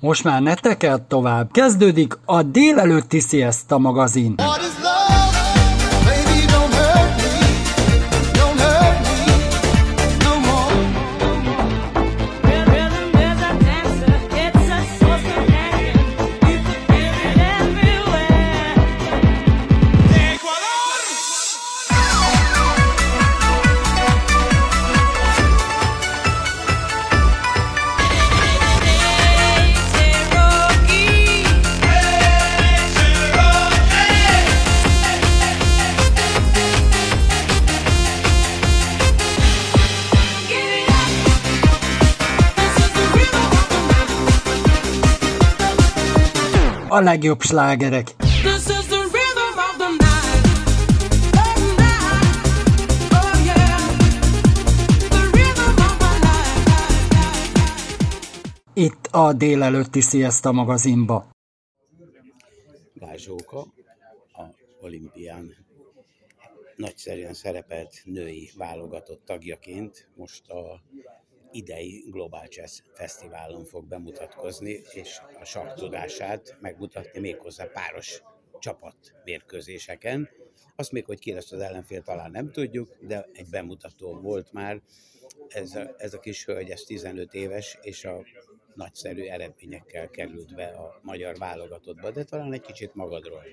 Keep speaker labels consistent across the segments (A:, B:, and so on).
A: Most már ne tekert tovább. Kezdődik a délelőtti Siesta magazin. What a legjobb slágerek. Oh, Itt a délelőtti Siesta magazinba.
B: Gázsóka a olimpián nagyszerűen szerepelt női válogatott tagjaként. Most a idei Global Chess Fesztiválon fog bemutatkozni, és a sakk tudását megmutatni méghozzá páros csapat mérkőzéseken. Azt még, hogy ki lesz az ellenfél, talán nem tudjuk, de egy bemutató volt már. Ez a, ez a kis hölgy, ez 15 éves, és a nagyszerű eredményekkel került be a magyar válogatottba, de talán egy kicsit magadról.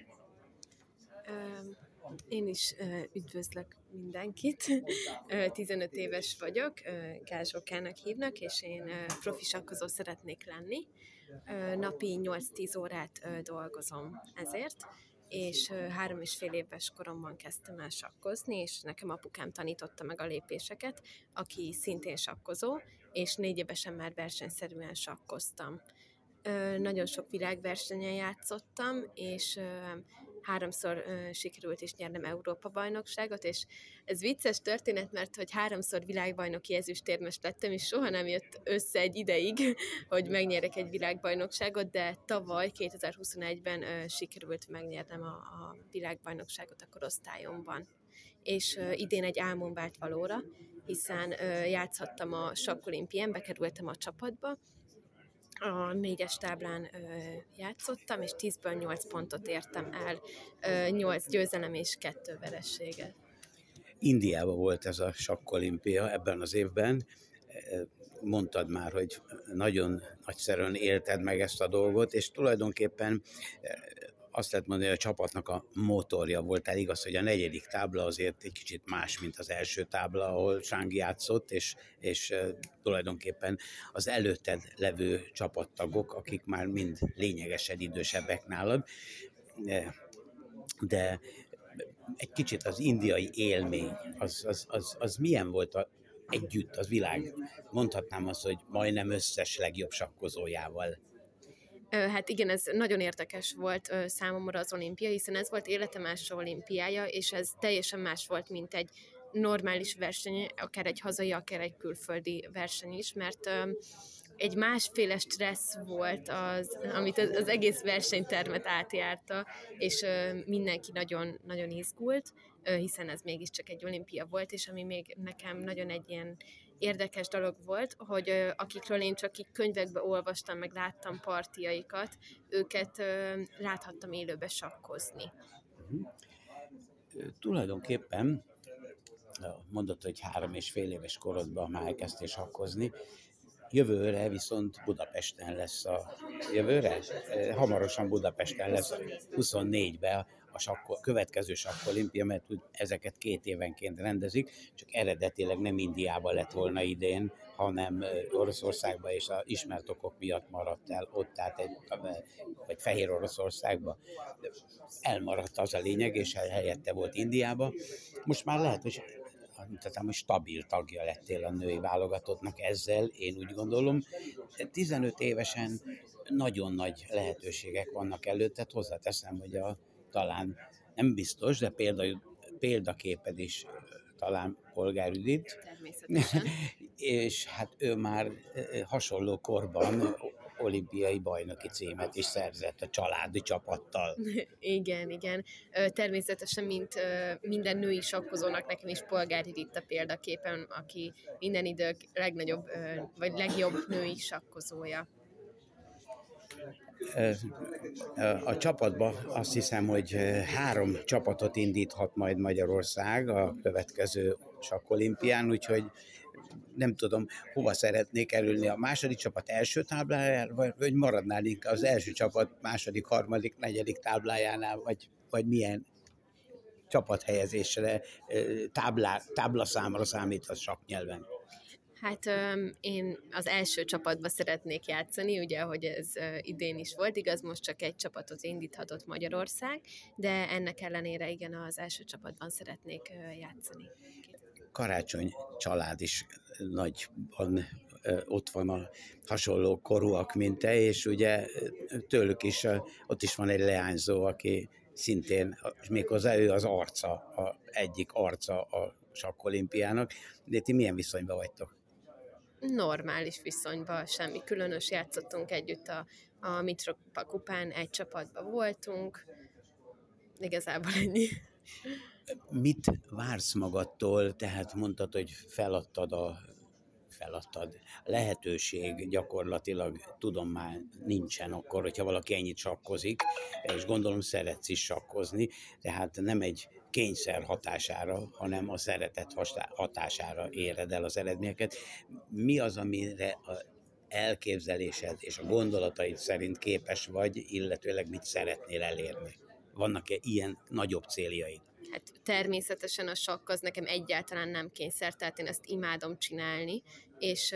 C: Én is üdvözlök mindenkit. 15 éves vagyok, Gázsokának hívnak, és én profi sakkozó szeretnék lenni. Napi 8-10 órát dolgozom ezért, és három és fél éves koromban kezdtem el sakkozni, és nekem apukám tanította meg a lépéseket, aki szintén sakkozó, és négy évesen már versenyszerűen sakkoztam. Nagyon sok világversenyen játszottam, és háromszor ö, sikerült is nyernem Európa-bajnokságot, és ez vicces történet, mert hogy háromszor világbajnoki ezüstérmes lettem, és soha nem jött össze egy ideig, hogy megnyerek egy világbajnokságot, de tavaly 2021-ben ö, sikerült megnyernem a, a világbajnokságot a korosztályomban. És idén egy álmom vált valóra, hiszen játszhattam a sakkolimpián, bekerültem a csapatba, a négyes táblán ö, játszottam, és 10-ből 8 pontot értem el, ö, 8 győzelem és 2 verességet.
B: Indiában volt ez a sakkolimpia ebben az évben. Mondtad már, hogy nagyon nagyszerűen élted meg ezt a dolgot, és tulajdonképpen azt lehet mondani, hogy a csapatnak a motorja volt. El igaz, hogy a negyedik tábla azért egy kicsit más, mint az első tábla, ahol Sángi játszott, és, és tulajdonképpen az előtted levő csapattagok, akik már mind lényegesen idősebbek nálad, de, de egy kicsit az indiai élmény, az, az, az, az milyen volt a, együtt az világ, mondhatnám azt, hogy majdnem összes legjobb sakkozójával
C: Hát igen, ez nagyon érdekes volt számomra az olimpia, hiszen ez volt életem első olimpiája, és ez teljesen más volt, mint egy normális verseny, akár egy hazai, akár egy külföldi verseny is, mert egy másféle stressz volt az, amit az, az egész versenytermet átjárta, és mindenki nagyon, nagyon izgult, hiszen ez mégiscsak egy olimpia volt, és ami még nekem nagyon egy ilyen érdekes dolog volt, hogy akikről én csak így könyvekbe olvastam, meg láttam partiaikat, őket láthattam élőbe sakkozni.
B: Tulajdonképpen mondott, hogy három és fél éves korodban már elkezdtél sakkozni, Jövőre viszont Budapesten lesz a... Jövőre? Hamarosan Budapesten lesz 24-ben a sakkol, következő sakkolimpia, mert úgy ezeket két évenként rendezik, csak eredetileg nem Indiában lett volna idén, hanem Oroszországban és az ismert okok miatt maradt el ott, tehát egy, vagy Fehér Oroszországban elmaradt az a lényeg, és helyette volt Indiába. Most már lehet, hogy mutatom, hogy stabil tagja lettél a női válogatottnak ezzel, én úgy gondolom. 15 évesen nagyon nagy lehetőségek vannak előtted, hozzáteszem, hogy a talán nem biztos, de példa, példaképed is talán Polgár Judit. és hát ő már hasonló korban olimpiai bajnoki címet is szerzett a családi csapattal.
C: Igen, igen. Természetesen, mint minden női sakkozónak, nekem is Polgári Ritta példaképen, aki minden idők legnagyobb, vagy legjobb női sakkozója.
B: A csapatba azt hiszem, hogy három csapatot indíthat majd Magyarország a következő sakkolimpián, úgyhogy nem tudom, hova szeretnék kerülni. A második csapat első táblájára, vagy, vagy maradnál inkább az első csapat második, harmadik, negyedik táblájánál, vagy, vagy milyen csapathelyezésre, táblá, táblaszámra számít a saknyelven?
C: Hát én az első csapatba szeretnék játszani, ugye, hogy ez idén is volt, igaz, most csak egy csapatot indíthatott Magyarország, de ennek ellenére igen, az első csapatban szeretnék játszani.
B: Karácsony család is nagyban ott van a hasonló korúak, mint te, és ugye tőlük is, ott is van egy leányzó, aki szintén, méghozzá ő az arca, a egyik arca a sakkolimpiának. De ti milyen viszonyban vagytok?
C: Normális viszonyban, semmi különös, játszottunk együtt a, a Mitropa kupán, egy csapatban voltunk, igazából ennyi.
B: Mit vársz magadtól? Tehát mondtad, hogy feladtad a feladtad. Lehetőség gyakorlatilag tudom már nincsen akkor, hogyha valaki ennyit sakkozik, és gondolom szeretsz is sakkozni, tehát nem egy kényszer hatására, hanem a szeretet hatására éred el az eredményeket. Mi az, amire a elképzelésed és a gondolataid szerint képes vagy, illetőleg mit szeretnél elérni? Vannak-e ilyen nagyobb céljaid?
C: Hát természetesen a sakk az nekem egyáltalán nem kényszer, tehát én ezt imádom csinálni, és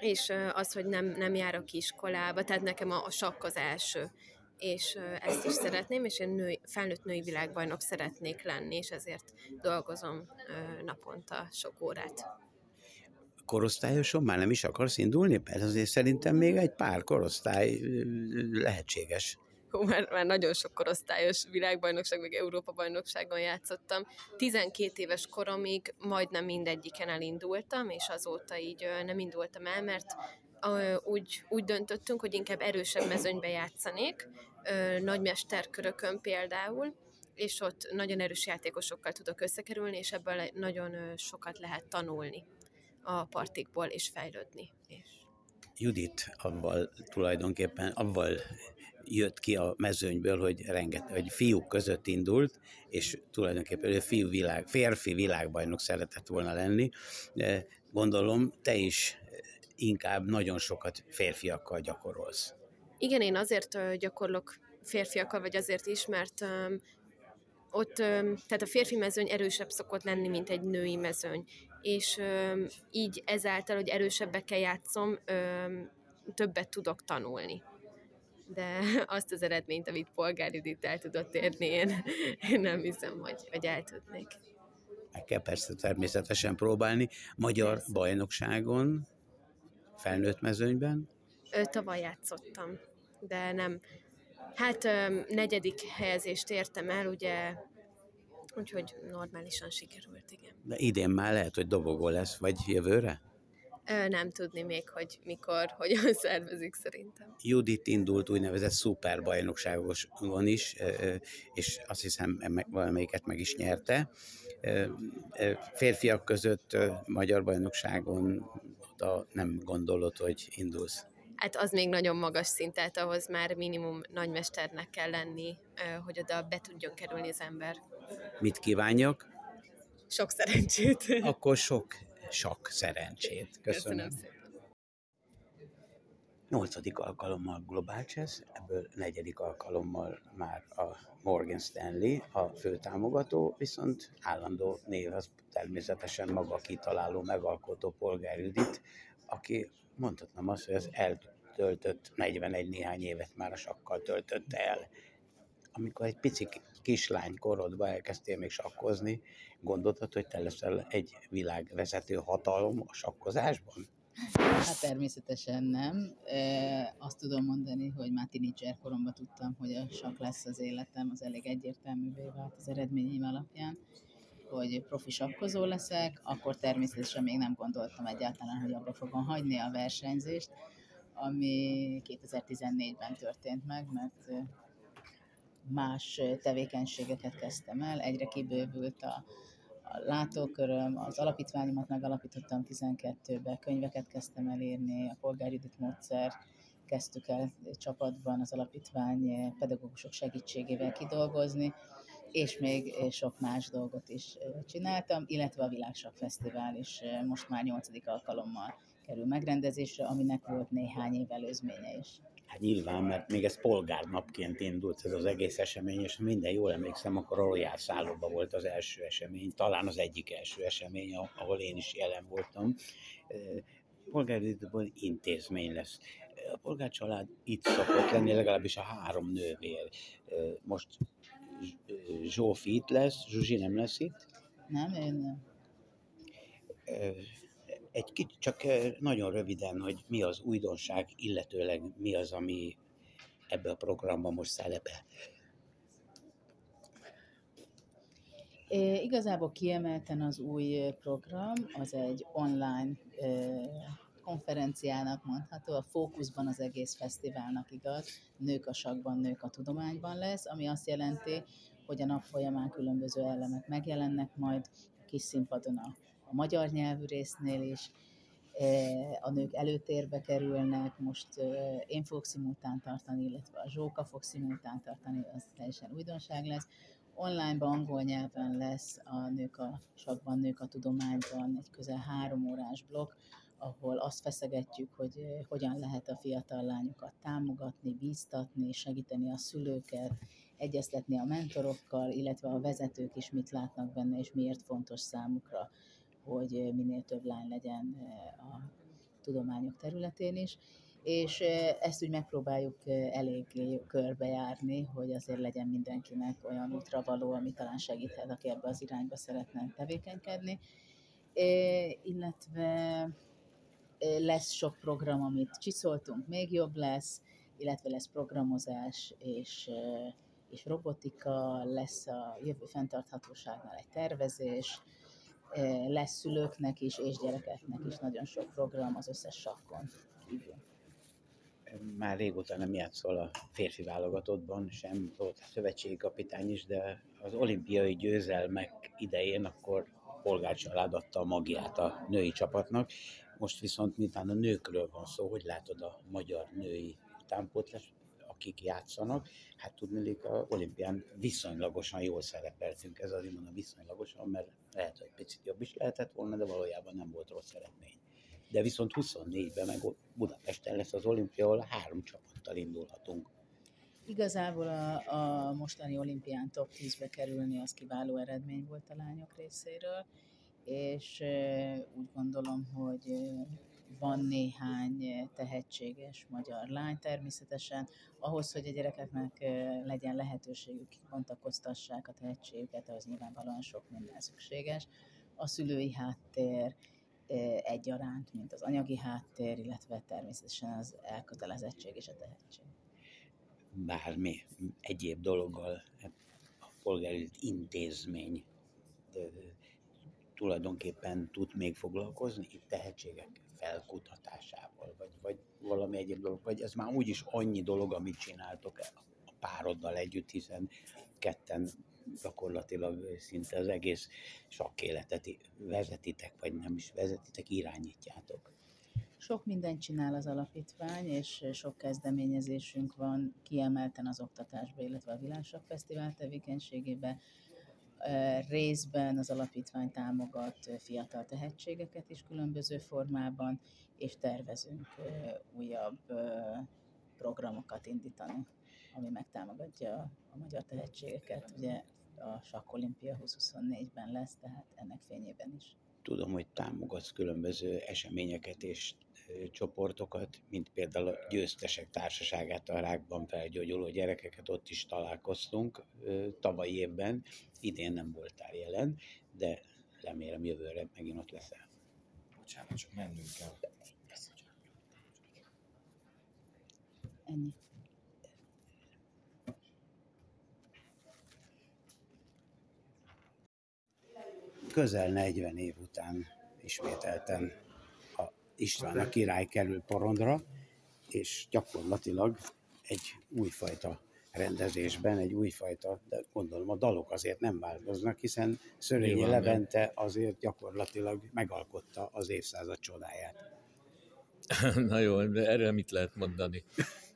C: és az, hogy nem, nem járok iskolába, tehát nekem a, a sakk az első és ezt is szeretném, és én női, felnőtt női világbajnok szeretnék lenni, és ezért dolgozom naponta sok órát.
B: Korosztályosan már nem is akarsz indulni? Mert azért szerintem még egy pár korosztály lehetséges.
C: Hú, már, már nagyon sok korosztályos világbajnokság, meg Európa-bajnokságon játszottam. 12 éves koromig majdnem mindegyiken elindultam, és azóta így nem indultam el, mert úgy, úgy döntöttünk, hogy inkább erősebb mezőnybe játszanék, nagymesterkörökön például, és ott nagyon erős játékosokkal tudok összekerülni, és ebből nagyon sokat lehet tanulni a partikból, és fejlődni. És...
B: Judit avval tulajdonképpen avval jött ki a mezőnyből, hogy rengeteg, hogy fiúk között indult, és tulajdonképpen ő fiú világ, férfi világbajnok szeretett volna lenni. Gondolom, te is inkább nagyon sokat férfiakkal gyakorolsz.
C: Igen, én azért gyakorlok férfiakkal, vagy azért is, mert um, ott, um, tehát a férfi mezőny erősebb szokott lenni, mint egy női mezőny. És um, így ezáltal, hogy erősebbekkel játszom, um, többet tudok tanulni. De azt az eredményt, amit Polgár Judit el tudott érni, én, én nem hiszem, hogy, hogy el tudnék.
B: Meg kell persze természetesen próbálni. Magyar persze. bajnokságon felnőtt mezőnyben?
C: Ö, tavaly játszottam, de nem. Hát ö, negyedik helyezést értem el, ugye, úgyhogy normálisan sikerült, igen.
B: De idén már lehet, hogy dobogó lesz, vagy jövőre?
C: Ö, nem tudni még, hogy mikor, hogyan szervezik szerintem.
B: Judit indult úgynevezett szuperbajnokságon is, és azt hiszem valamelyiket meg is nyerte. Férfiak között magyar bajnokságon oda nem gondolod, hogy indulsz?
C: Hát az még nagyon magas szint, tehát ahhoz már minimum nagymesternek kell lenni, hogy oda be tudjon kerülni az ember.
B: Mit kívánjak?
C: Sok szerencsét.
B: Akkor sok, sok szerencsét. Köszönöm. Köszönöm szépen. Nyolcadik alkalommal Global Chess, ebből negyedik alkalommal már a Morgan Stanley, a főtámogató, viszont állandó név az természetesen maga kitaláló, megalkotó Polgár Judit, aki mondhatnám azt, hogy az eltöltött 41 néhány évet már a sakkal töltötte el. Amikor egy pici kislány korodban elkezdtél még sakkozni, gondoltad, hogy te leszel egy világvezető hatalom a sakkozásban?
D: Hát természetesen nem. E, azt tudom mondani, hogy már tinédzser koromban tudtam, hogy a sak lesz az életem, az elég egyértelművé vált az eredményeim alapján, hogy profi sakkozó leszek, akkor természetesen még nem gondoltam egyáltalán, hogy abba fogom hagyni a versenyzést, ami 2014-ben történt meg, mert más tevékenységeket kezdtem el, egyre kibővült a a látóköröm, az alapítványomat megalapítottam 12-ben, könyveket kezdtem elírni, a polgárjudit módszer kezdtük el csapatban az alapítvány pedagógusok segítségével kidolgozni, és még sok más dolgot is csináltam, illetve a Világsak Fesztivál is most már nyolcadik alkalommal kerül megrendezésre, aminek volt néhány év előzménye is.
B: Hát nyilván, mert még ez polgárnapként indult ez az egész esemény, és minden jól emlékszem, akkor a Royal szállóban volt az első esemény, talán az egyik első esemény, ahol én is jelen voltam. Polgáridőben intézmény lesz. A polgárcsalád itt szokott lenni, legalábbis a három nővér. Most Zsófi itt lesz, Zsuzsi nem lesz itt.
D: Nem, én nem.
B: Egy kicsit, csak nagyon röviden, hogy mi az újdonság, illetőleg mi az, ami ebbe a programban most szerepel.
D: É, igazából kiemelten az új program, az egy online konferenciának mondható, a fókuszban az egész fesztiválnak igaz, nők a sakban, nők a tudományban lesz, ami azt jelenti, hogy a nap folyamán különböző elemek megjelennek majd a kis színpadon a, a magyar nyelvű résznél is, e, a nők előtérbe kerülnek, most e, én fogok szimultán tartani, illetve a Zsóka fog szimultán tartani, az teljesen újdonság lesz. Onlineban angol nyelven lesz a nők a sakban, nők a tudományban egy közel három órás blokk, ahol azt feszegetjük, hogy eh, hogyan lehet a fiatal lányokat támogatni, bíztatni, segíteni a szülőket, egyeztetni a mentorokkal, illetve a vezetők is mit látnak benne, és miért fontos számukra, hogy minél több lány legyen a tudományok területén is. És ezt úgy megpróbáljuk elég körbejárni, hogy azért legyen mindenkinek olyan útra való, ami talán segíthet, aki ebbe az irányba szeretne tevékenykedni. Illetve lesz sok program, amit csiszoltunk, még jobb lesz, illetve lesz programozás és, és robotika, lesz a jövő fenntarthatóságnál egy tervezés, lesz szülőknek is és gyerekeknek is nagyon sok program az összes sakkon.
B: Már régóta nem játszol a férfi válogatottban, sem volt a szövetségi kapitány is, de az olimpiai győzelmek idején akkor polgárcsalád adta a magiát a női csapatnak. Most viszont miután a nőkről van szó, hogy látod a magyar női támpótlás, akik játszanak, hát tudnék a olimpián viszonylagosan jól szerepeltünk, ez azért mondom viszonylagosan, mert lehet, hogy picit jobb is lehetett volna, de valójában nem volt rossz eredmény. De viszont 24-ben meg Budapesten lesz az olimpia, ahol három csapattal indulhatunk.
D: Igazából a, a mostani olimpián top 10-be kerülni az kiváló eredmény volt a lányok részéről, és úgy gondolom, hogy van néhány tehetséges magyar lány természetesen, ahhoz, hogy a gyerekeknek legyen lehetőségük, kibontakoztassák a tehetségüket, ahhoz nyilvánvalóan sok minden szükséges. A szülői háttér egyaránt, mint az anyagi háttér, illetve természetesen az elkötelezettség és a tehetség.
B: Bármi egyéb dologgal a polgári intézmény tulajdonképpen tud még foglalkozni itt tehetségek felkutatásával, vagy, vagy valami egyéb dolog, vagy ez már úgyis annyi dolog, amit csináltok a pároddal együtt, hiszen ketten gyakorlatilag szinte az egész életet vezetitek, vagy nem is vezetitek, irányítjátok.
D: Sok mindent csinál az alapítvány, és sok kezdeményezésünk van kiemelten az oktatásba, illetve a Világsak Fesztivál tevékenységébe részben az alapítvány támogat fiatal tehetségeket is különböző formában, és tervezünk újabb programokat indítani, ami megtámogatja a magyar tehetségeket. Ugye a Sakkolimpia 2024-ben lesz, tehát ennek fényében is.
B: Tudom, hogy támogatsz különböző eseményeket és csoportokat, mint például a győztesek társaságát, a rákban felgyógyuló gyerekeket, ott is találkoztunk tavaly évben, idén nem voltál jelen, de remélem jövőre megint ott leszel.
E: Bocsánat, csak mennünk kell.
D: Ennyi.
B: Közel 40 év után ismételten István a király kerül porondra, és gyakorlatilag egy újfajta rendezésben, egy újfajta, de gondolom a dalok azért nem változnak, hiszen Szörényi Levente azért gyakorlatilag megalkotta az évszázad csodáját.
F: Na jó, de erre mit lehet mondani?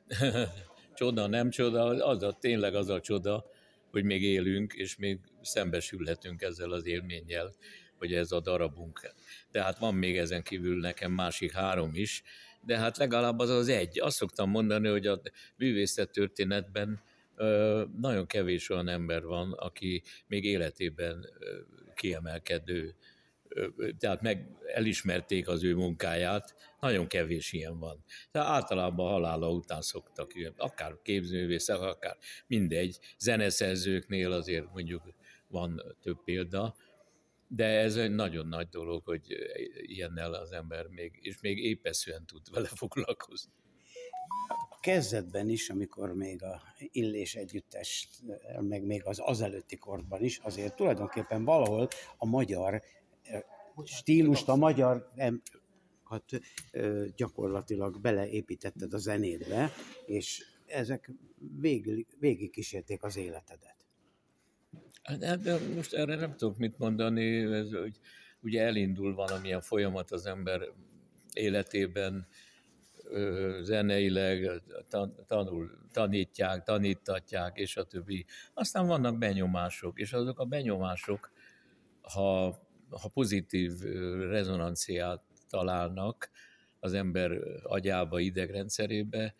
F: csoda, nem csoda, az a, tényleg az a csoda, hogy még élünk, és még szembesülhetünk ezzel az élménnyel, hogy ez a darabunk. De hát van még ezen kívül nekem másik három is, de hát legalább az az egy. Azt szoktam mondani, hogy a művészet történetben nagyon kevés olyan ember van, aki még életében kiemelkedő, tehát meg elismerték az ő munkáját, nagyon kevés ilyen van. Tehát általában halála után szoktak, akár képzőművészek, akár mindegy, zeneszerzőknél azért mondjuk van több példa, de ez egy nagyon nagy dolog, hogy ilyennel az ember még, és még épeszűen tud vele foglalkozni.
B: A kezdetben is, amikor még a Illés együttes, meg még az azelőtti korban is, azért tulajdonképpen valahol a magyar stílust, a magyar hát, gyakorlatilag beleépítetted a zenédbe, és ezek végig, végig kísérték az életedet.
F: Hát, de most erre nem tudok mit mondani, ez, hogy ugye elindul valamilyen folyamat az ember életében, zeneileg tanul, tanítják, tanítatják, és a többi. Aztán vannak benyomások, és azok a benyomások, ha, ha pozitív rezonanciát találnak az ember agyába, idegrendszerébe,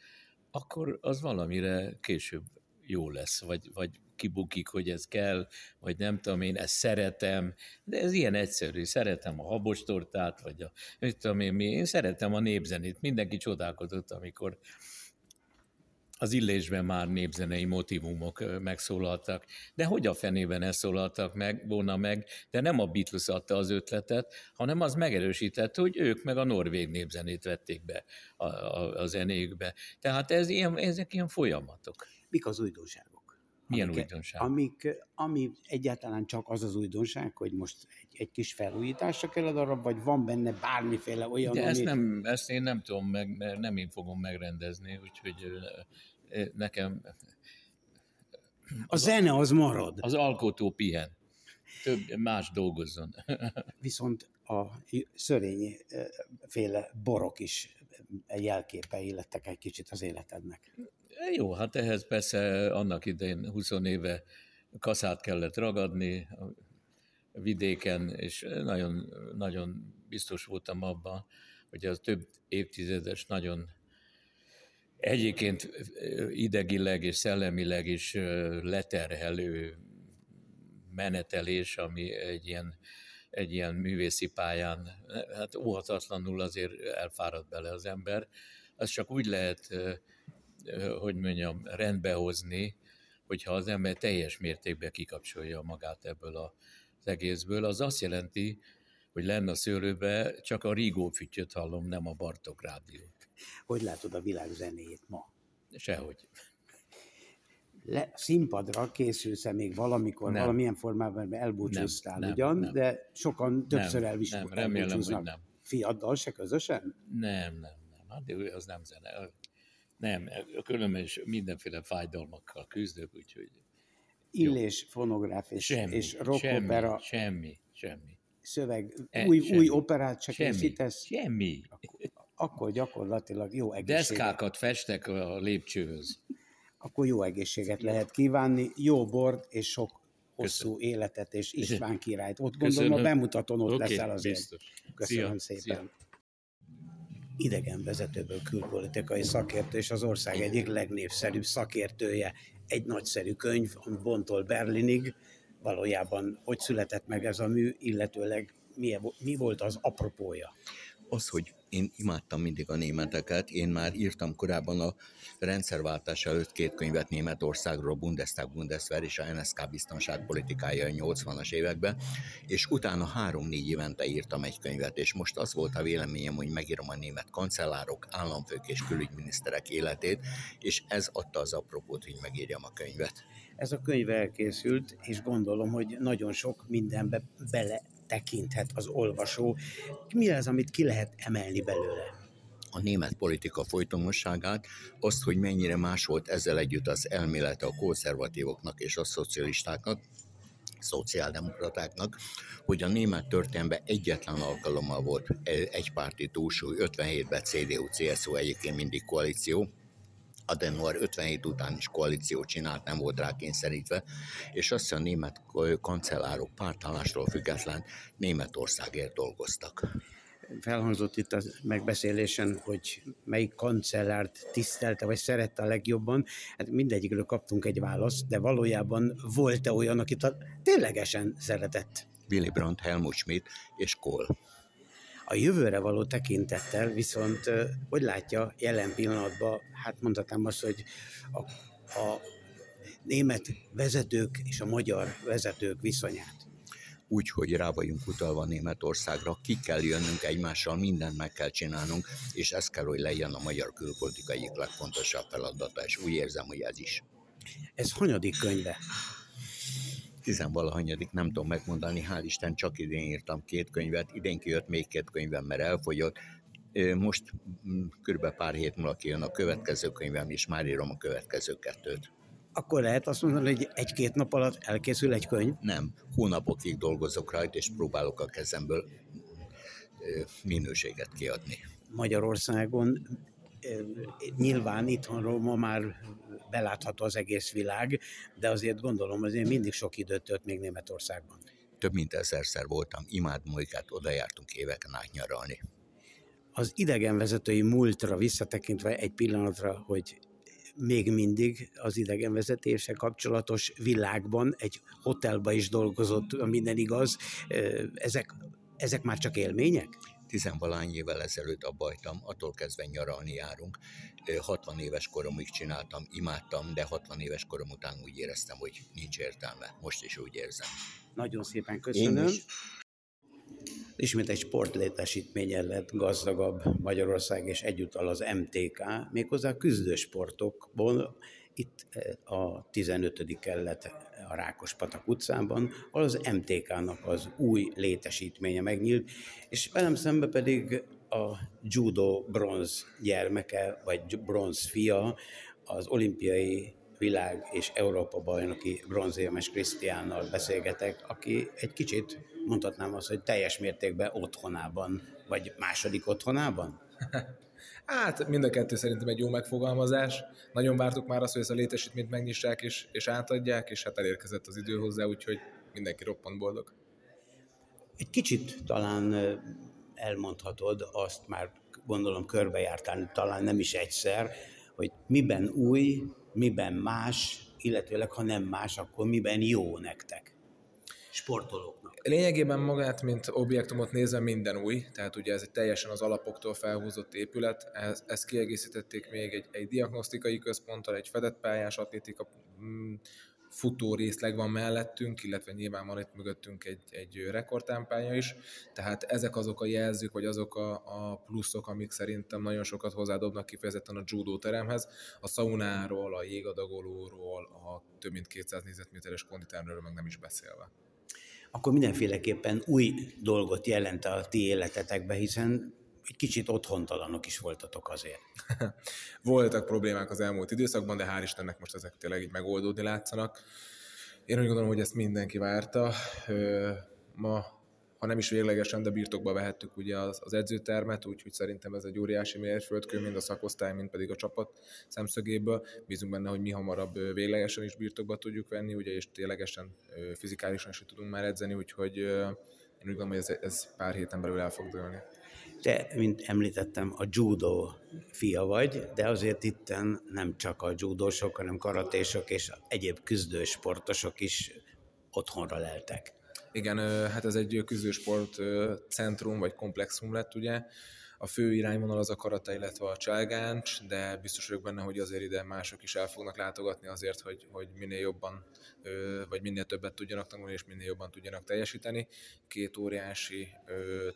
F: akkor az valamire később jó lesz, vagy, vagy kibukik, hogy ez kell, vagy nem tudom én, ezt szeretem, de ez ilyen egyszerű, szeretem a habostortát, vagy a, mit tudom én, én szeretem a népzenét, mindenki csodálkozott, amikor az illésben már népzenei motivumok megszólaltak. De hogy a fenében ezt szólaltak meg, volna meg, de nem a Beatles adta az ötletet, hanem az megerősítette, hogy ők meg a norvég népzenét vették be a, a, a zenéjükbe. Tehát ez ilyen, ezek ilyen folyamatok.
B: Mik az újdonságok?
F: Milyen amik, újdonság?
B: Amik, ami egyáltalán csak az az újdonság, hogy most egy, egy kis felújításra kell a darab, vagy van benne bármiféle olyan,
F: De ami... ezt, nem, ezt én nem tudom meg, mert nem én fogom megrendezni, úgyhogy nekem...
B: A zene az marad.
F: Az alkotó pihen. Több más dolgozzon.
B: Viszont a szörény féle borok is jelképei lettek egy kicsit az életednek.
F: Jó, hát ehhez persze annak idején 20 éve kaszát kellett ragadni a vidéken, és nagyon, nagyon biztos voltam abban, hogy az több évtizedes, nagyon egyébként idegileg és szellemileg is leterhelő menetelés, ami egy ilyen, egy ilyen művészi pályán, hát óhatatlanul azért elfárad bele az ember. Az csak úgy lehet hogy mondjam, rendbehozni, hogyha az ember teljes mértékben kikapcsolja magát ebből az egészből, az azt jelenti, hogy lenne a szőlőbe, csak a Rigó fütyöt hallom, nem a Bartok rádiót.
B: Hogy látod a világ zenéjét ma?
F: Sehogy.
B: Le, színpadra készülsz még valamikor, nem. valamilyen formában elbúcsúztál nem, ugyan, nem, de sokan többször elvis, nem,
F: remélem, hogy nem.
B: Fiaddal se közösen?
F: Nem, nem, nem. Hát az nem zene. Nem, különben is mindenféle fájdalmakkal küzdök, úgyhogy...
B: Illés, fonográf és, semmi, és rock
F: semmi,
B: opera.
F: Semmi, semmi.
B: Szöveg, e, új, semmi. új operát se semmi, készítesz?
F: Semmi.
B: Akkor, akkor gyakorlatilag jó egészséget.
F: Deszkákat festek a lépcsőhöz.
B: Akkor jó egészséget lehet kívánni, jó bort és sok hosszú Köszönöm. életet és István királyt. Ott Köszönöm. gondolom a bemutatón ott okay, leszel azért. Biztos. Köszönöm Szia. szépen. Szia idegenvezetőből külpolitikai szakértő, és az ország egyik legnépszerűbb szakértője. Egy nagyszerű könyv, ami Bontól Berlinig, valójában hogy született meg ez a mű, illetőleg mi, mi volt az apropója?
G: Az, hogy én imádtam mindig a németeket, én már írtam korábban a rendszerváltás előtt két könyvet Németországról, Bundestag Bundeswehr és a NSK biztonságpolitikája a 80-as években, és utána három-négy évente írtam egy könyvet, és most az volt a véleményem, hogy megírom a német kancellárok, államfők és külügyminiszterek életét, és ez adta az apropót, hogy megírjam a könyvet.
B: Ez a könyv elkészült, és gondolom, hogy nagyon sok mindenbe bele tekinthet az olvasó. Mi az, amit ki lehet emelni belőle?
G: a német politika folytonosságát, azt, hogy mennyire más volt ezzel együtt az elmélete a konzervatívoknak és a szocialistáknak, szociáldemokratáknak, hogy a német történelemben egyetlen alkalommal volt egypárti túlsúly, 57-ben CDU-CSU egyébként mindig koalíció, Adenauer 57 után is koalíciót csinált, nem volt rá kényszerítve, és azt a német kancellárok pártállástól független Németországért dolgoztak.
B: Felhangzott itt a megbeszélésen, hogy melyik kancellárt tisztelte, vagy szerette a legjobban. Hát mindegyikről kaptunk egy választ, de valójában volt-e olyan, akit a ténylegesen szeretett?
G: Willy Brandt, Helmut Schmidt és Kohl.
B: A jövőre való tekintettel viszont hogy látja jelen pillanatban, hát mondhatnám azt, hogy a, a német vezetők és a magyar vezetők viszonyát?
G: úgy, hogy rá vagyunk utalva Németországra, ki kell jönnünk egymással, mindent meg kell csinálnunk, és ez kell, hogy legyen a magyar külpolitika egyik legfontosabb feladata, és úgy érzem, hogy ez is.
B: Ez hanyadik könyve?
G: Tizenvalahanyadik, nem tudom megmondani, hál' Isten csak idén írtam két könyvet, idén kijött még két könyvem, mert elfogyott, most mm, körülbelül pár hét múlva kijön a következő könyvem, és már írom a következő kettőt.
B: Akkor lehet azt mondani, hogy egy-két nap alatt elkészül egy könyv?
G: Nem, hónapokig dolgozok rajta, és próbálok a kezemből minőséget kiadni.
B: Magyarországon nyilván itthonról ma már belátható az egész világ, de azért gondolom, azért mindig sok időt tölt még Németországban.
G: Több mint ezerszer voltam, imádom őket, oda jártunk éveken át nyaralni.
B: Az idegenvezetői múltra visszatekintve egy pillanatra, hogy még mindig az idegenvezetése kapcsolatos világban, egy hotelba is dolgozott, minden igaz, ezek, ezek már csak élmények?
G: Tizenvalány évvel ezelőtt abba hagytam, attól kezdve nyaralni járunk. 60 éves koromig csináltam, imádtam, de 60 éves korom után úgy éreztem, hogy nincs értelme. Most is úgy érzem.
B: Nagyon szépen köszönöm. Ismét egy sportlétesítményen lett gazdagabb Magyarország, és egyúttal az MTK, méghozzá a küzdősportokból, itt a 15. kellet a Rákospatak utcában, ahol az MTK-nak az új létesítménye megnyílt, és velem szembe pedig a judo bronz gyermeke, vagy bronz fia, az olimpiai világ és Európa bajnoki bronzérmes Krisztiánnal beszélgetek, aki egy kicsit mondhatnám azt, hogy teljes mértékben otthonában, vagy második otthonában?
H: Hát mind a kettő szerintem egy jó megfogalmazás. Nagyon vártuk már azt, hogy ezt a létesítményt megnyissák és, és átadják, és hát elérkezett az idő hozzá, úgyhogy mindenki roppant boldog.
B: Egy kicsit talán elmondhatod, azt már gondolom körbejártál, talán nem is egyszer, hogy miben új, miben más, illetőleg ha nem más, akkor miben jó nektek, sportolók.
H: Lényegében magát, mint objektumot nézve minden új, tehát ugye ez egy teljesen az alapoktól felhúzott épület, ez, ezt kiegészítették még egy, egy diagnosztikai központtal, egy fedett pályás atlétika mm, futó részleg van mellettünk, illetve nyilván van itt mögöttünk egy, egy rekordtámpánya is, tehát ezek azok a jelzők, vagy azok a, a pluszok, amik szerintem nagyon sokat hozzádobnak kifejezetten a judo teremhez, a szaunáról, a jégadagolóról, a több mint 200 négyzetméteres konditermről meg nem is beszélve
B: akkor mindenféleképpen új dolgot jelent a ti életetekbe, hiszen egy kicsit otthontalanok is voltatok azért.
H: Voltak problémák az elmúlt időszakban, de hál' Istennek most ezek tényleg így megoldódni látszanak. Én úgy gondolom, hogy ezt mindenki várta. Ma ha nem is véglegesen, de birtokba vehettük ugye az, az edzőtermet, úgyhogy szerintem ez egy óriási mérföldkő, mind a szakosztály, mind pedig a csapat szemszögéből. Bízunk benne, hogy mi hamarabb véglegesen is birtokba tudjuk venni, ugye, és ténylegesen fizikálisan is tudunk már edzeni, úgyhogy én úgy gondolom, hogy ez, ez pár héten belül el fog dőlni.
B: Te, mint említettem, a judo fia vagy, de azért itten nem csak a judósok, hanem karatésok és egyéb küzdősportosok is otthonra leltek.
H: Igen, hát ez egy küzdősport centrum vagy komplexum lett, ugye. A fő irányvonal az a karata, illetve a cselgáncs, de biztos vagyok benne, hogy azért ide mások is el fognak látogatni azért, hogy, hogy minél jobban, vagy minél többet tudjanak tanulni, és minél jobban tudjanak teljesíteni. Két óriási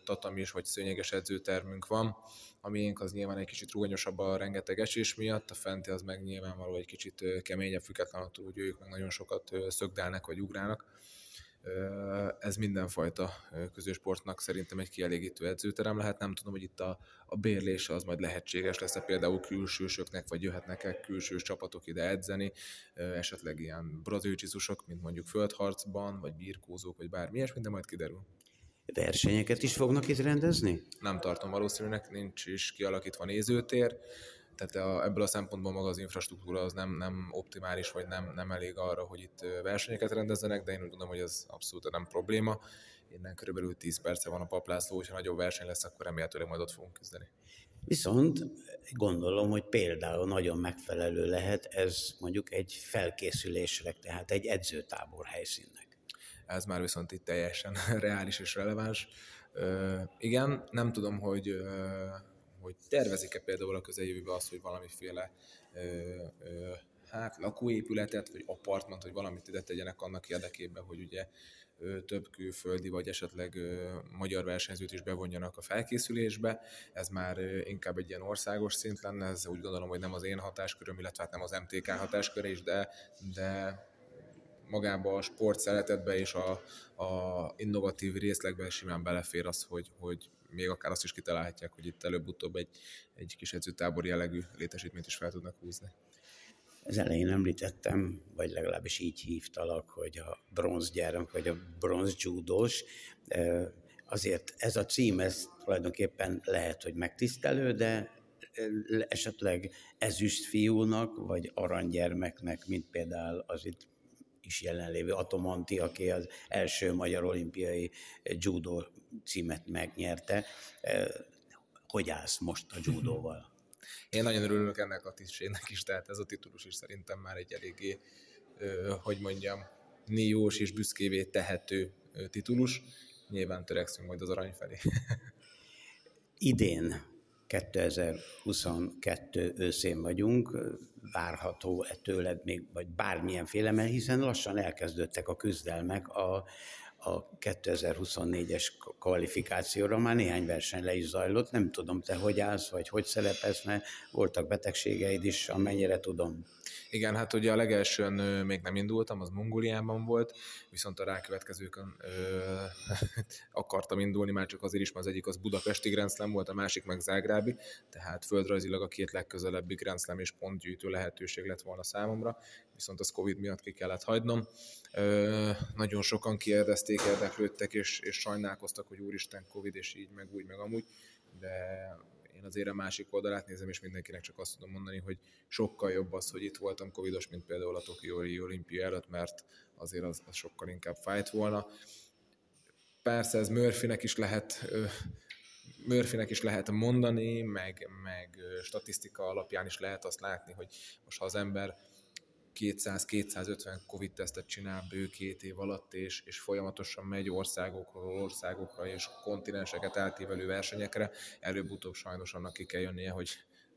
H: tatamis vagy szőnyeges edzőtermünk van, a miénk az nyilván egy kicsit rúganyosabb a rengeteg esés miatt, a fenti az meg nyilvánvaló egy kicsit keményebb, független attól, hogy ők meg nagyon sokat szögdelnek vagy ugrálnak Ez mindenfajta közősportnak szerintem egy kielégítő edzőterem lehet. Nem tudom, hogy itt a, a bérlése az majd lehetséges lesz-e például külsősöknek, vagy jöhetnek-e külsős csapatok ide edzeni, esetleg ilyen brazilcsizusok, mint mondjuk földharcban, vagy birkózók, vagy bármi ilyesmi, de majd kiderül.
B: Versenyeket is fognak itt rendezni?
H: Nem tartom valószínűnek, nincs is kialakítva nézőtér tehát a, ebből a szempontból maga az infrastruktúra az nem, nem optimális, vagy nem, nem elég arra, hogy itt versenyeket rendezzenek, de én úgy gondolom, hogy ez abszolút nem probléma. Innen körülbelül 10 perce van a paplászló, hogyha nagyobb verseny lesz, akkor remélhetőleg majd ott fogunk küzdeni.
B: Viszont gondolom, hogy például nagyon megfelelő lehet ez mondjuk egy felkészülésre, tehát egy edzőtábor helyszínnek.
H: Ez már viszont itt teljesen reális és releváns. Ö, igen, nem tudom, hogy ö, hogy tervezik-e például a közeljövőben azt, hogy valamiféle ö, ö, hát lakóépületet, vagy apartment, vagy valamit ide tegyenek annak érdekében, hogy ugye több külföldi, vagy esetleg magyar versenyzőt is bevonjanak a felkészülésbe. Ez már inkább egy ilyen országos szint lenne, ez úgy gondolom, hogy nem az én hatásköröm, illetve hát nem az MTK hatásköre is, de, de magába a sport szeretetbe és a, a innovatív részlegben simán belefér az, hogy, hogy még akár azt is kitalálhatják, hogy itt előbb-utóbb egy, egy kis edzőtábor jellegű létesítményt is fel tudnak húzni.
B: Az elején említettem, vagy legalábbis így hívtalak, hogy a bronzgyárak, vagy a bronzjúdós. Azért ez a cím, ez tulajdonképpen lehet, hogy megtisztelő, de esetleg ezüst fiúnak, vagy aranygyermeknek, mint például az itt is jelenlévő Atomanti, aki az első magyar olimpiai judo címet megnyerte. Hogy állsz most a judóval?
H: Én nagyon örülök ennek a tisztségnek is, tehát ez a titulus is szerintem már egy eléggé, hogy mondjam, niós és büszkévé tehető titulus. Nyilván törekszünk majd az arany felé.
B: Idén 2022 őszén vagyunk, várható -e tőled még, vagy bármilyen félelem, hiszen lassan elkezdődtek a küzdelmek a, a 2024-es kvalifikációra, már néhány verseny le is zajlott, nem tudom, te hogy állsz, vagy hogy szerepelsz, mert voltak betegségeid is, amennyire tudom.
H: Igen, hát ugye a legelsőn még nem indultam, az Mongóliában volt, viszont a rákövetkezőkön ö, akartam indulni, már csak azért is, mert az egyik az Budapesti Grand volt, a másik meg Zágrábi, tehát földrajzilag a két legközelebbi Grand és pontgyűjtő lehetőség lett volna számomra, viszont az Covid miatt ki kellett hagynom. Nagyon sokan kérdezték, érdeklődtek, és, és sajnálkoztak, hogy úristen Covid, és így, meg úgy, meg amúgy, de én azért a másik oldalát nézem, és mindenkinek csak azt tudom mondani, hogy sokkal jobb az, hogy itt voltam covidos, mint például a Tokiói olimpia előtt, mert azért az, az sokkal inkább fájt volna. Persze ez Murphynek is lehet Murphynek is lehet mondani, meg, meg statisztika alapján is lehet azt látni, hogy most ha az ember 200-250 Covid tesztet csinál bő két év alatt, és, és folyamatosan megy országokról országokra, és kontinenseket eltívelő versenyekre, előbb-utóbb sajnos annak ki kell jönnie, hogy,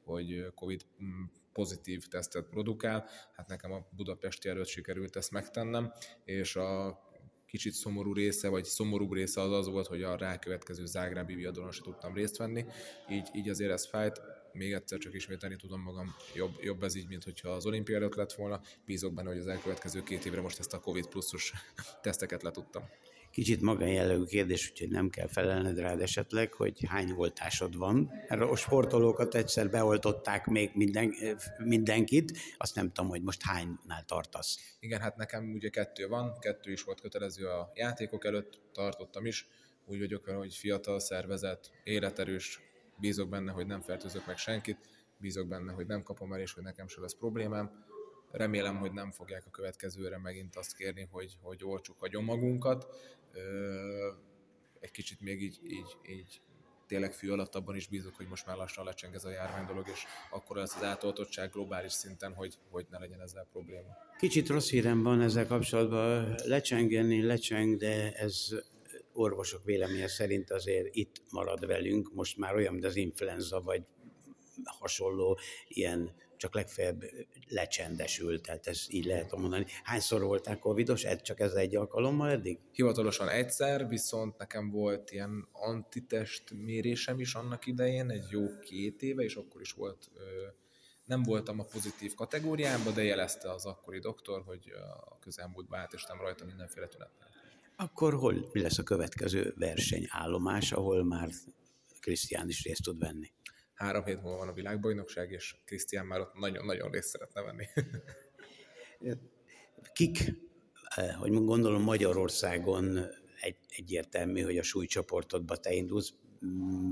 H: hogy Covid mm, pozitív tesztet produkál. Hát nekem a budapesti előtt sikerült ezt megtennem, és a kicsit szomorú része, vagy szomorúbb része az az volt, hogy a rákövetkező Zágrábi viadalon se tudtam részt venni, így, így azért ez fájt még egyszer csak ismételni tudom magam, jobb, jobb ez így, mint hogyha az olimpia előtt lett volna. Bízok benne, hogy az elkövetkező két évre most ezt a Covid pluszos teszteket letudtam.
B: Kicsit magánjellegű kérdés, úgyhogy nem kell felelned rád esetleg, hogy hány oltásod van. A sportolókat egyszer beoltották még minden, mindenkit, azt nem tudom, hogy most hánynál tartasz.
H: Igen, hát nekem ugye kettő van, kettő is volt kötelező a játékok előtt, tartottam is. Úgy vagyok hogy fiatal szervezet, életerős, bízok benne, hogy nem fertőzök meg senkit, bízok benne, hogy nem kapom el, és hogy nekem se lesz problémám. Remélem, hogy nem fogják a következőre megint azt kérni, hogy, hogy olcsuk agyon magunkat. Egy kicsit még így, így, így tényleg fű alatt abban is bízok, hogy most már lassan lecseng ez a járvány dolog, és akkor lesz az átoltottság globális szinten, hogy, hogy ne legyen ezzel probléma.
B: Kicsit rossz hírem van ezzel kapcsolatban, lecsengeni lecseng, de ez orvosok véleménye szerint azért itt marad velünk, most már olyan, mint az influenza, vagy hasonló ilyen csak legfeljebb lecsendesült, tehát ez így lehet mondani. Hányszor voltál covidos? Csak ez egy alkalommal eddig?
H: Hivatalosan egyszer, viszont nekem volt ilyen antitest mérésem is annak idején, egy jó két éve, és akkor is volt, nem voltam a pozitív kategóriában, de jelezte az akkori doktor, hogy a közelmúltban átestem rajta mindenféle tünettel.
B: Akkor hol mi lesz a következő versenyállomás, ahol már Krisztián is részt tud venni?
H: Három hét múlva van a világbajnokság, és Krisztián már ott nagyon-nagyon részt szeretne venni.
B: Kik, eh, hogy gondolom Magyarországon egy, egyértelmű, hogy a súlycsoportodba te indulsz,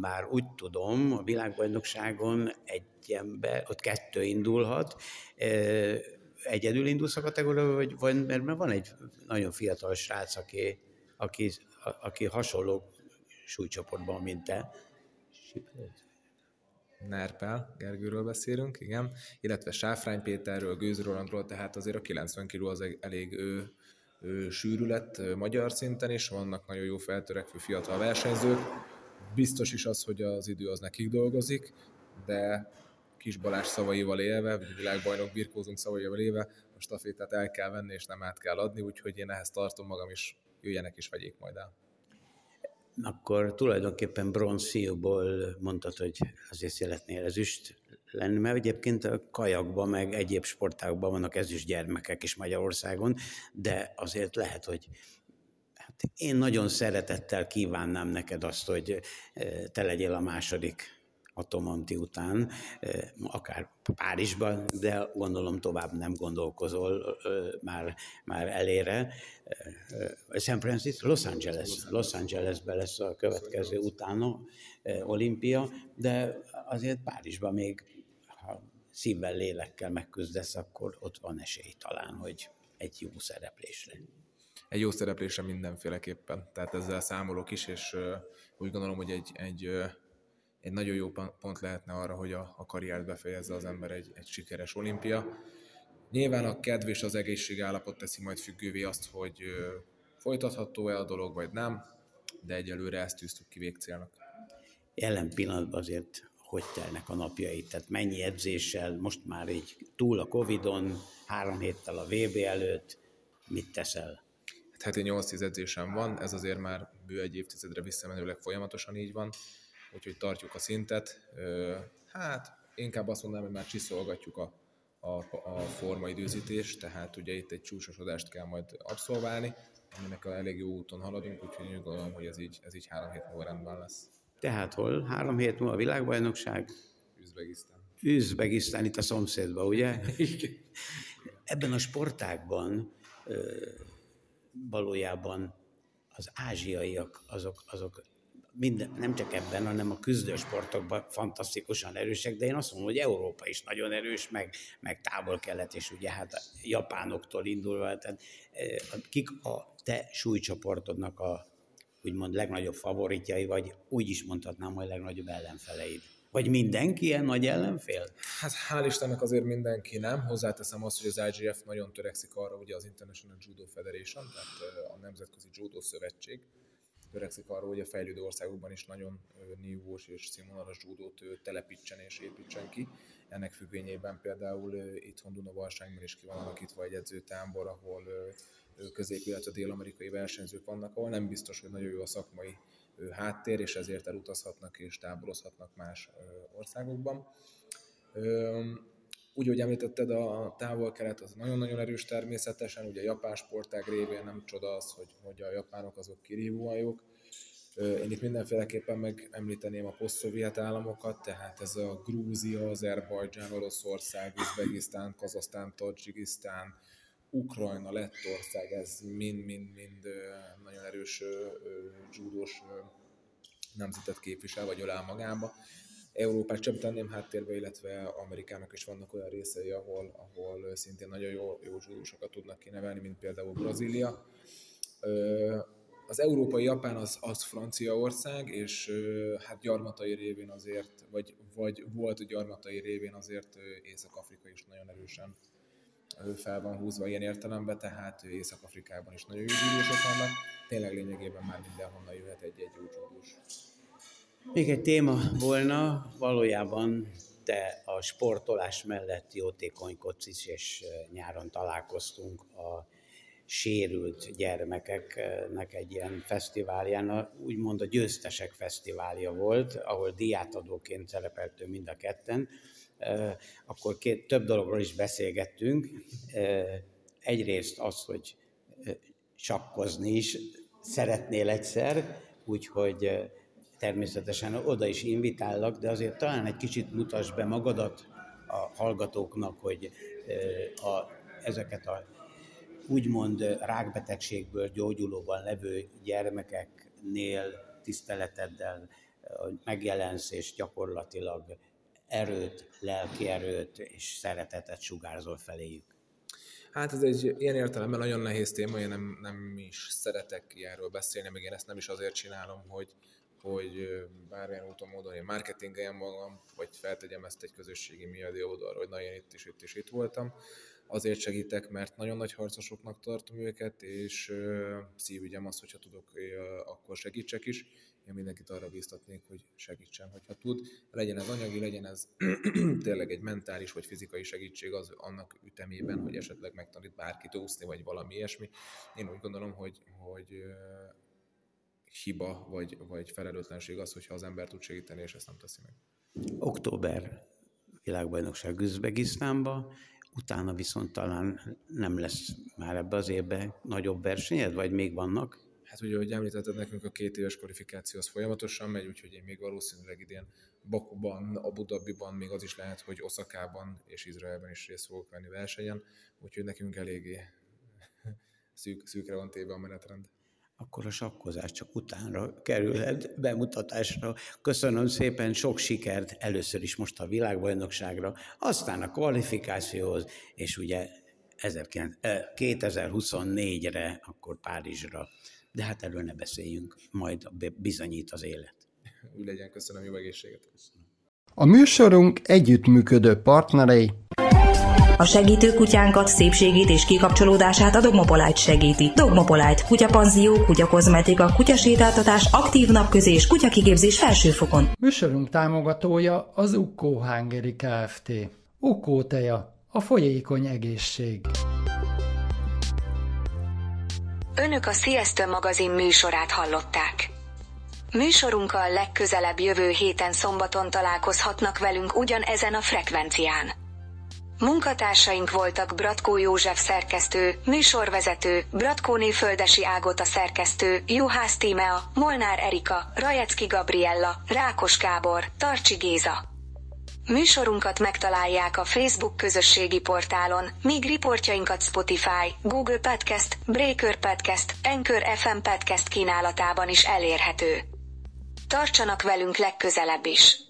B: már úgy tudom, a világbajnokságon egy ember, ott kettő indulhat, eh, egyedül indulsz a kategóriába, vagy, vagy mert van egy nagyon fiatal srác, aki, aki, aki hasonló súlycsoportban, mint te.
H: Nerpel, Gergőről beszélünk, igen, illetve Sáfrány Péterről, Gőz Rolandról, tehát azért a 90 kg az elég ő, ő, sűrű lett magyar szinten is, vannak nagyon jó feltörekvő fiatal versenyzők. Biztos is az, hogy az idő az nekik dolgozik, de Kis Balázs szavaival élve, vagy világbajnok birkózunk szavaival élve, a stafétát el kell venni, és nem át kell adni, úgyhogy én ehhez tartom magam is, jöjjenek és vegyék majd el.
B: Akkor tulajdonképpen bronzfiúból mondtad, hogy azért szeretnél ezüst lenni, mert egyébként a kajakban, meg egyéb sportágban vannak ezüst gyermekek is Magyarországon, de azért lehet, hogy hát én nagyon szeretettel kívánnám neked azt, hogy eh, te legyél a második atomanti után, akár Párizsban, de gondolom tovább nem gondolkozol már, már elére. San Francisco, Los Angeles, Los Angelesben lesz a következő utána olimpia, de azért Párizsban még, ha szívvel, lélekkel megküzdesz, akkor ott van esély talán, hogy egy jó szereplésre.
H: Egy jó szereplésre mindenféleképpen, tehát ezzel számolok is, és úgy gondolom, hogy egy, egy egy nagyon jó pont lehetne arra, hogy a, a karriert befejezze az ember egy, egy sikeres olimpia. Nyilván a kedv és az egészség állapot teszi majd függővé azt, hogy folytatható-e a dolog, vagy nem, de egyelőre ezt tűztük ki végcélnak.
B: Jelen pillanatban azért hogy telnek a napjait, tehát mennyi edzéssel, most már így túl a Covid-on, három héttel a VB előtt, mit teszel?
H: Hát heti 8-10 edzésem van, ez azért már bő egy évtizedre visszamenőleg folyamatosan így van úgyhogy tartjuk a szintet. Hát inkább azt mondanám, hogy már csiszolgatjuk a, a, a formaidőzítést, tehát ugye itt egy csúcsosodást kell majd abszolválni, aminek a elég jó úton haladunk, úgyhogy úgy gondolom, hogy ez így, ez így három hét múlva rendben lesz.
B: Tehát hol? Három hét múlva a világbajnokság?
H: Üzbegisztán.
B: Üzbegisztán, itt a szomszédban, ugye? Ebben a sportákban valójában az ázsiaiak azok, azok minden, nem csak ebben, hanem a küzdősportokban fantasztikusan erősek, de én azt mondom, hogy Európa is nagyon erős, meg, meg távol-kelet, és ugye hát a japánoktól indulva, tehát kik a te súlycsoportodnak a úgymond legnagyobb favoritjai, vagy úgy is mondhatnám, hogy legnagyobb ellenfeleid? Vagy mindenki ilyen nagy ellenfél?
H: Hát hál' Istennek azért mindenki nem. Hozzáteszem azt, hogy az IGF nagyon törekszik arra, ugye az International Judo Federation, tehát a Nemzetközi Judo Szövetség, törekszik arra, hogy a fejlődő országokban is nagyon nívós és színvonalas judót telepítsen és építsen ki. Ennek függvényében például itthon Dunavarságban is ki van alakítva egy edzőtábor, ahol közép, illetve dél-amerikai versenyzők vannak, ahol nem biztos, hogy nagyon jó a szakmai háttér, és ezért elutazhatnak és táborozhatnak más országokban. Úgy, hogy említetted, a távol-kelet az nagyon-nagyon erős természetesen, ugye a japán sportág révén nem csoda az, hogy, hogy a japánok azok kirívóan jók. Én itt mindenféleképpen megemlíteném a poszt államokat, tehát ez a Grúzia, Azerbajdzsán, Oroszország, Uzbekisztán, Kazasztán, Tadzsikisztán, Ukrajna, Lettország, ez mind-mind-mind nagyon erős judós nemzetet képvisel, vagy ölel magába. Európát sem tenném háttérbe, illetve Amerikának is vannak olyan részei, ahol, ahol szintén nagyon jó, jó zsúrusokat tudnak kinevelni, mint például Brazília. Az európai Japán az, az Franciaország, és hát gyarmatai révén azért, vagy, vagy volt gyarmatai révén azért Észak-Afrika is nagyon erősen fel van húzva ilyen értelemben, tehát Észak-Afrikában is nagyon jó zsúrusok vannak. Tényleg lényegében már mindenhonnan jöhet egy-egy jó zsúrus.
B: Még egy téma volna, valójában te a sportolás mellett jótékonykodsz is, és nyáron találkoztunk a sérült gyermekeknek egy ilyen fesztiválján, úgymond a győztesek fesztiválja volt, ahol diátadóként szerepeltünk mind a ketten, akkor két, több dologról is beszélgettünk. Egyrészt az, hogy sakkozni is szeretnél egyszer, úgyhogy természetesen oda is invitállak, de azért talán egy kicsit mutasd be magadat a hallgatóknak, hogy a, ezeket a úgymond rákbetegségből gyógyulóban levő gyermekeknél tiszteleteddel megjelensz, és gyakorlatilag erőt, lelki erőt és szeretetet sugárzol feléjük.
H: Hát ez egy ilyen értelemben nagyon nehéz téma, én nem, nem is szeretek ilyenről beszélni, még én ezt nem is azért csinálom, hogy, hogy bármilyen úton, módon én marketingeljem magam, vagy feltegyem ezt egy közösségi média oldalra, hogy na én itt is, itt is itt voltam. Azért segítek, mert nagyon nagy harcosoknak tartom őket, és szívügyem az, hogyha tudok, akkor segítsek is. Én mindenkit arra bíztatnék, hogy segítsen, hogyha tud. Legyen ez anyagi, legyen ez tényleg egy mentális vagy fizikai segítség az annak ütemében, hogy esetleg megtanít bárkit úszni, vagy valami ilyesmi. Én úgy gondolom, hogy, hogy hiba vagy, vagy felelőtlenség az, hogyha az ember tud segíteni, és ezt nem teszi meg.
B: Október világbajnokság Üzbegisztánba, utána viszont talán nem lesz már ebbe az évben nagyobb versenyed, vagy még vannak?
H: Hát ugye, ahogy említetted, nekünk a két éves kvalifikáció az folyamatosan megy, úgyhogy én még valószínűleg idén Bakuban, Abu Dhabiban, még az is lehet, hogy Oszakában és Izraelben is részt fogok venni versenyen, úgyhogy nekünk eléggé szűk, szűkre van téve a menetrend
B: akkor a sakkozás csak utánra kerülhet bemutatásra. Köszönöm szépen, sok sikert először is most a világbajnokságra, aztán a kvalifikációhoz, és ugye 2024-re, eh, akkor Párizsra. De hát erről ne beszéljünk, majd bizonyít az élet.
H: Úgy legyen, köszönöm, jó egészséget. Köszönöm.
A: A műsorunk együttműködő partnerei
I: a segítő kutyánkat, szépségét és kikapcsolódását a Dogmopolite segíti. Dogmopolite, kutyapanzió, kutyakozmetika, kutyasétáltatás, aktív napközés, kutyakigépzés felsőfokon.
A: Műsorunk támogatója az Ukkó Hungary Kft. Ukkó teja, a folyékony egészség.
I: Önök a Siesta magazin műsorát hallották. Műsorunkkal legközelebb jövő héten szombaton találkozhatnak velünk ugyanezen a frekvencián. Munkatársaink voltak Bratkó József szerkesztő, műsorvezető, Bratkóné Földesi Ágota szerkesztő, Juhász Tímea, Molnár Erika, Rajecki Gabriella, Rákos Gábor, Tarcsi Géza. Műsorunkat megtalálják a Facebook közösségi portálon, míg riportjainkat Spotify, Google Podcast, Breaker Podcast, Anchor FM Podcast kínálatában is elérhető. Tartsanak velünk legközelebb is!